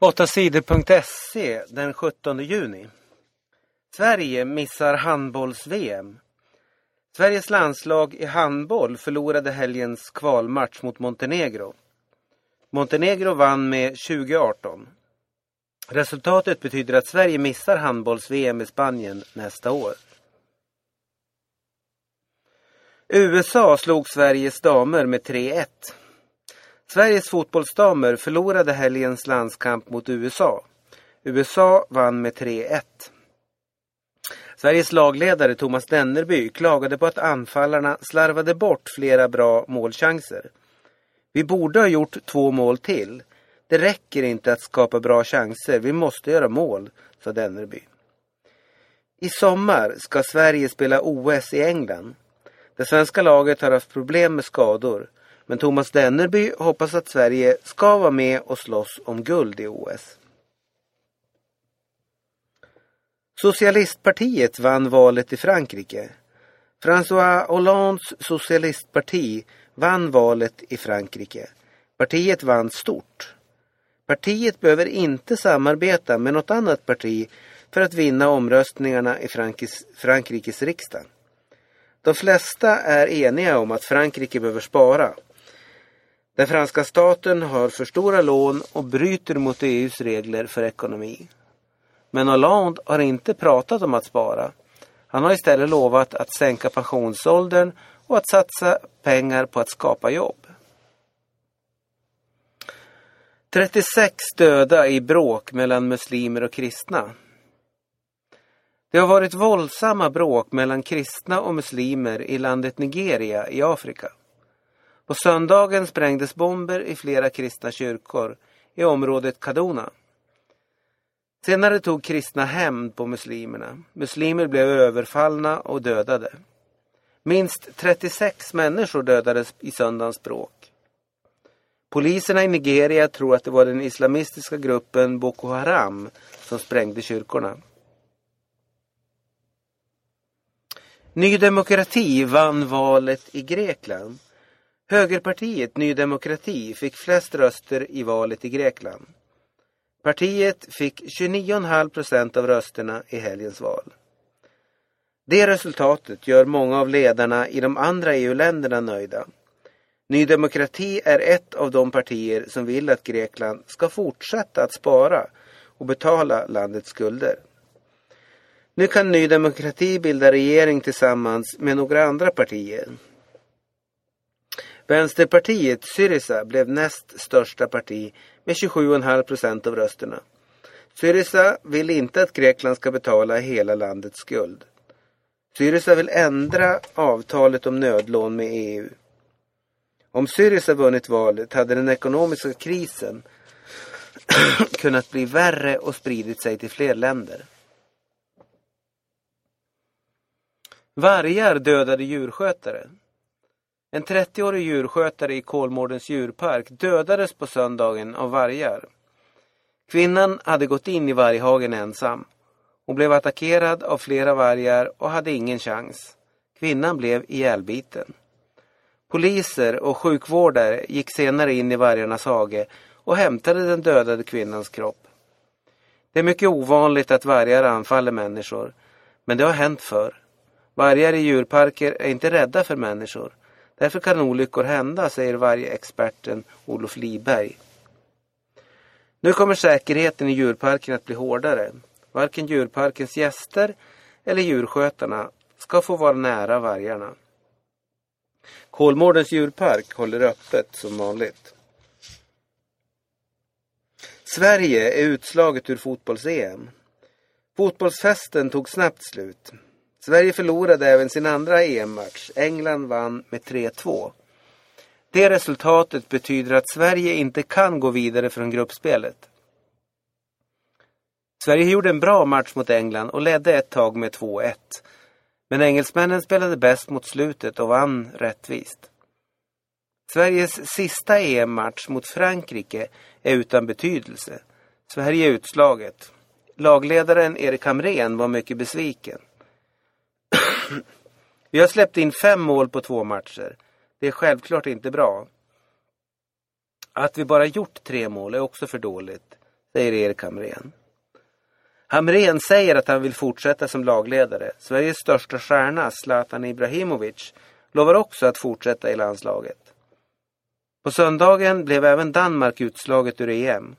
8sidor.se den 17 juni. Sverige missar handbolls-VM. Sveriges landslag i handboll förlorade helgens kvalmatch mot Montenegro. Montenegro vann med 2018. Resultatet betyder att Sverige missar handbolls-VM i Spanien nästa år. USA slog Sveriges damer med 3-1. Sveriges fotbollsdamer förlorade helgens landskamp mot USA. USA vann med 3-1. Sveriges lagledare Thomas Dennerby klagade på att anfallarna slarvade bort flera bra målchanser. Vi borde ha gjort två mål till. Det räcker inte att skapa bra chanser, vi måste göra mål, sa Dennerby. I sommar ska Sverige spela OS i England. Det svenska laget har haft problem med skador. Men Thomas Dennerby hoppas att Sverige ska vara med och slåss om guld i OS. Socialistpartiet vann valet i Frankrike. François Hollandes socialistparti vann valet i Frankrike. Partiet vann stort. Partiet behöver inte samarbeta med något annat parti för att vinna omröstningarna i Frankis, Frankrikes riksdag. De flesta är eniga om att Frankrike behöver spara. Den franska staten har för stora lån och bryter mot EUs regler för ekonomi. Men Hollande har inte pratat om att spara. Han har istället lovat att sänka pensionsåldern och att satsa pengar på att skapa jobb. 36 döda i bråk mellan muslimer och kristna. Det har varit våldsamma bråk mellan kristna och muslimer i landet Nigeria i Afrika. På söndagen sprängdes bomber i flera kristna kyrkor i området Kaduna. Senare tog kristna hämnd på muslimerna. Muslimer blev överfallna och dödade. Minst 36 människor dödades i söndagens bråk. Poliserna i Nigeria tror att det var den islamistiska gruppen Boko Haram som sprängde kyrkorna. Ny demokrati vann valet i Grekland. Högerpartiet Ny Demokrati fick flest röster i valet i Grekland. Partiet fick 29,5 procent av rösterna i helgens val. Det resultatet gör många av ledarna i de andra EU-länderna nöjda. Ny Demokrati är ett av de partier som vill att Grekland ska fortsätta att spara och betala landets skulder. Nu kan Ny Demokrati bilda regering tillsammans med några andra partier. Vänsterpartiet Syriza blev näst största parti med 27,5 procent av rösterna. Syriza vill inte att Grekland ska betala hela landets skuld. Syriza vill ändra avtalet om nödlån med EU. Om Syriza vunnit valet hade den ekonomiska krisen kunnat bli värre och spridit sig till fler länder. Vargar dödade djurskötare. En 30-årig djurskötare i Kolmårdens djurpark dödades på söndagen av vargar. Kvinnan hade gått in i varghagen ensam. Hon blev attackerad av flera vargar och hade ingen chans. Kvinnan blev ihjälbiten. Poliser och sjukvårdare gick senare in i vargarnas hage och hämtade den dödade kvinnans kropp. Det är mycket ovanligt att vargar anfaller människor, men det har hänt förr. Vargar i djurparker är inte rädda för människor. Därför kan olyckor hända, säger vargexperten Olof Liberg. Nu kommer säkerheten i djurparken att bli hårdare. Varken djurparkens gäster eller djurskötarna ska få vara nära vargarna. Kolmårdens djurpark håller öppet som vanligt. Sverige är utslaget ur fotbolls-EM. Fotbollsfesten tog snabbt slut. Sverige förlorade även sin andra EM-match. England vann med 3-2. Det resultatet betyder att Sverige inte kan gå vidare från gruppspelet. Sverige gjorde en bra match mot England och ledde ett tag med 2-1. Men engelsmännen spelade bäst mot slutet och vann rättvist. Sveriges sista EM-match mot Frankrike är utan betydelse. Sverige är utslaget. Lagledaren Erik Hamrén var mycket besviken. Vi har släppt in fem mål på två matcher. Det är självklart inte bra. Att vi bara gjort tre mål är också för dåligt, säger Erik Hamrén. Hamrén säger att han vill fortsätta som lagledare. Sveriges största stjärna, Zlatan Ibrahimovic, lovar också att fortsätta i landslaget. På söndagen blev även Danmark utslaget ur EM.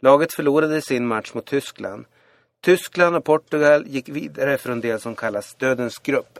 Laget förlorade sin match mot Tyskland. Tyskland och Portugal gick vidare från det som kallas dödens grupp.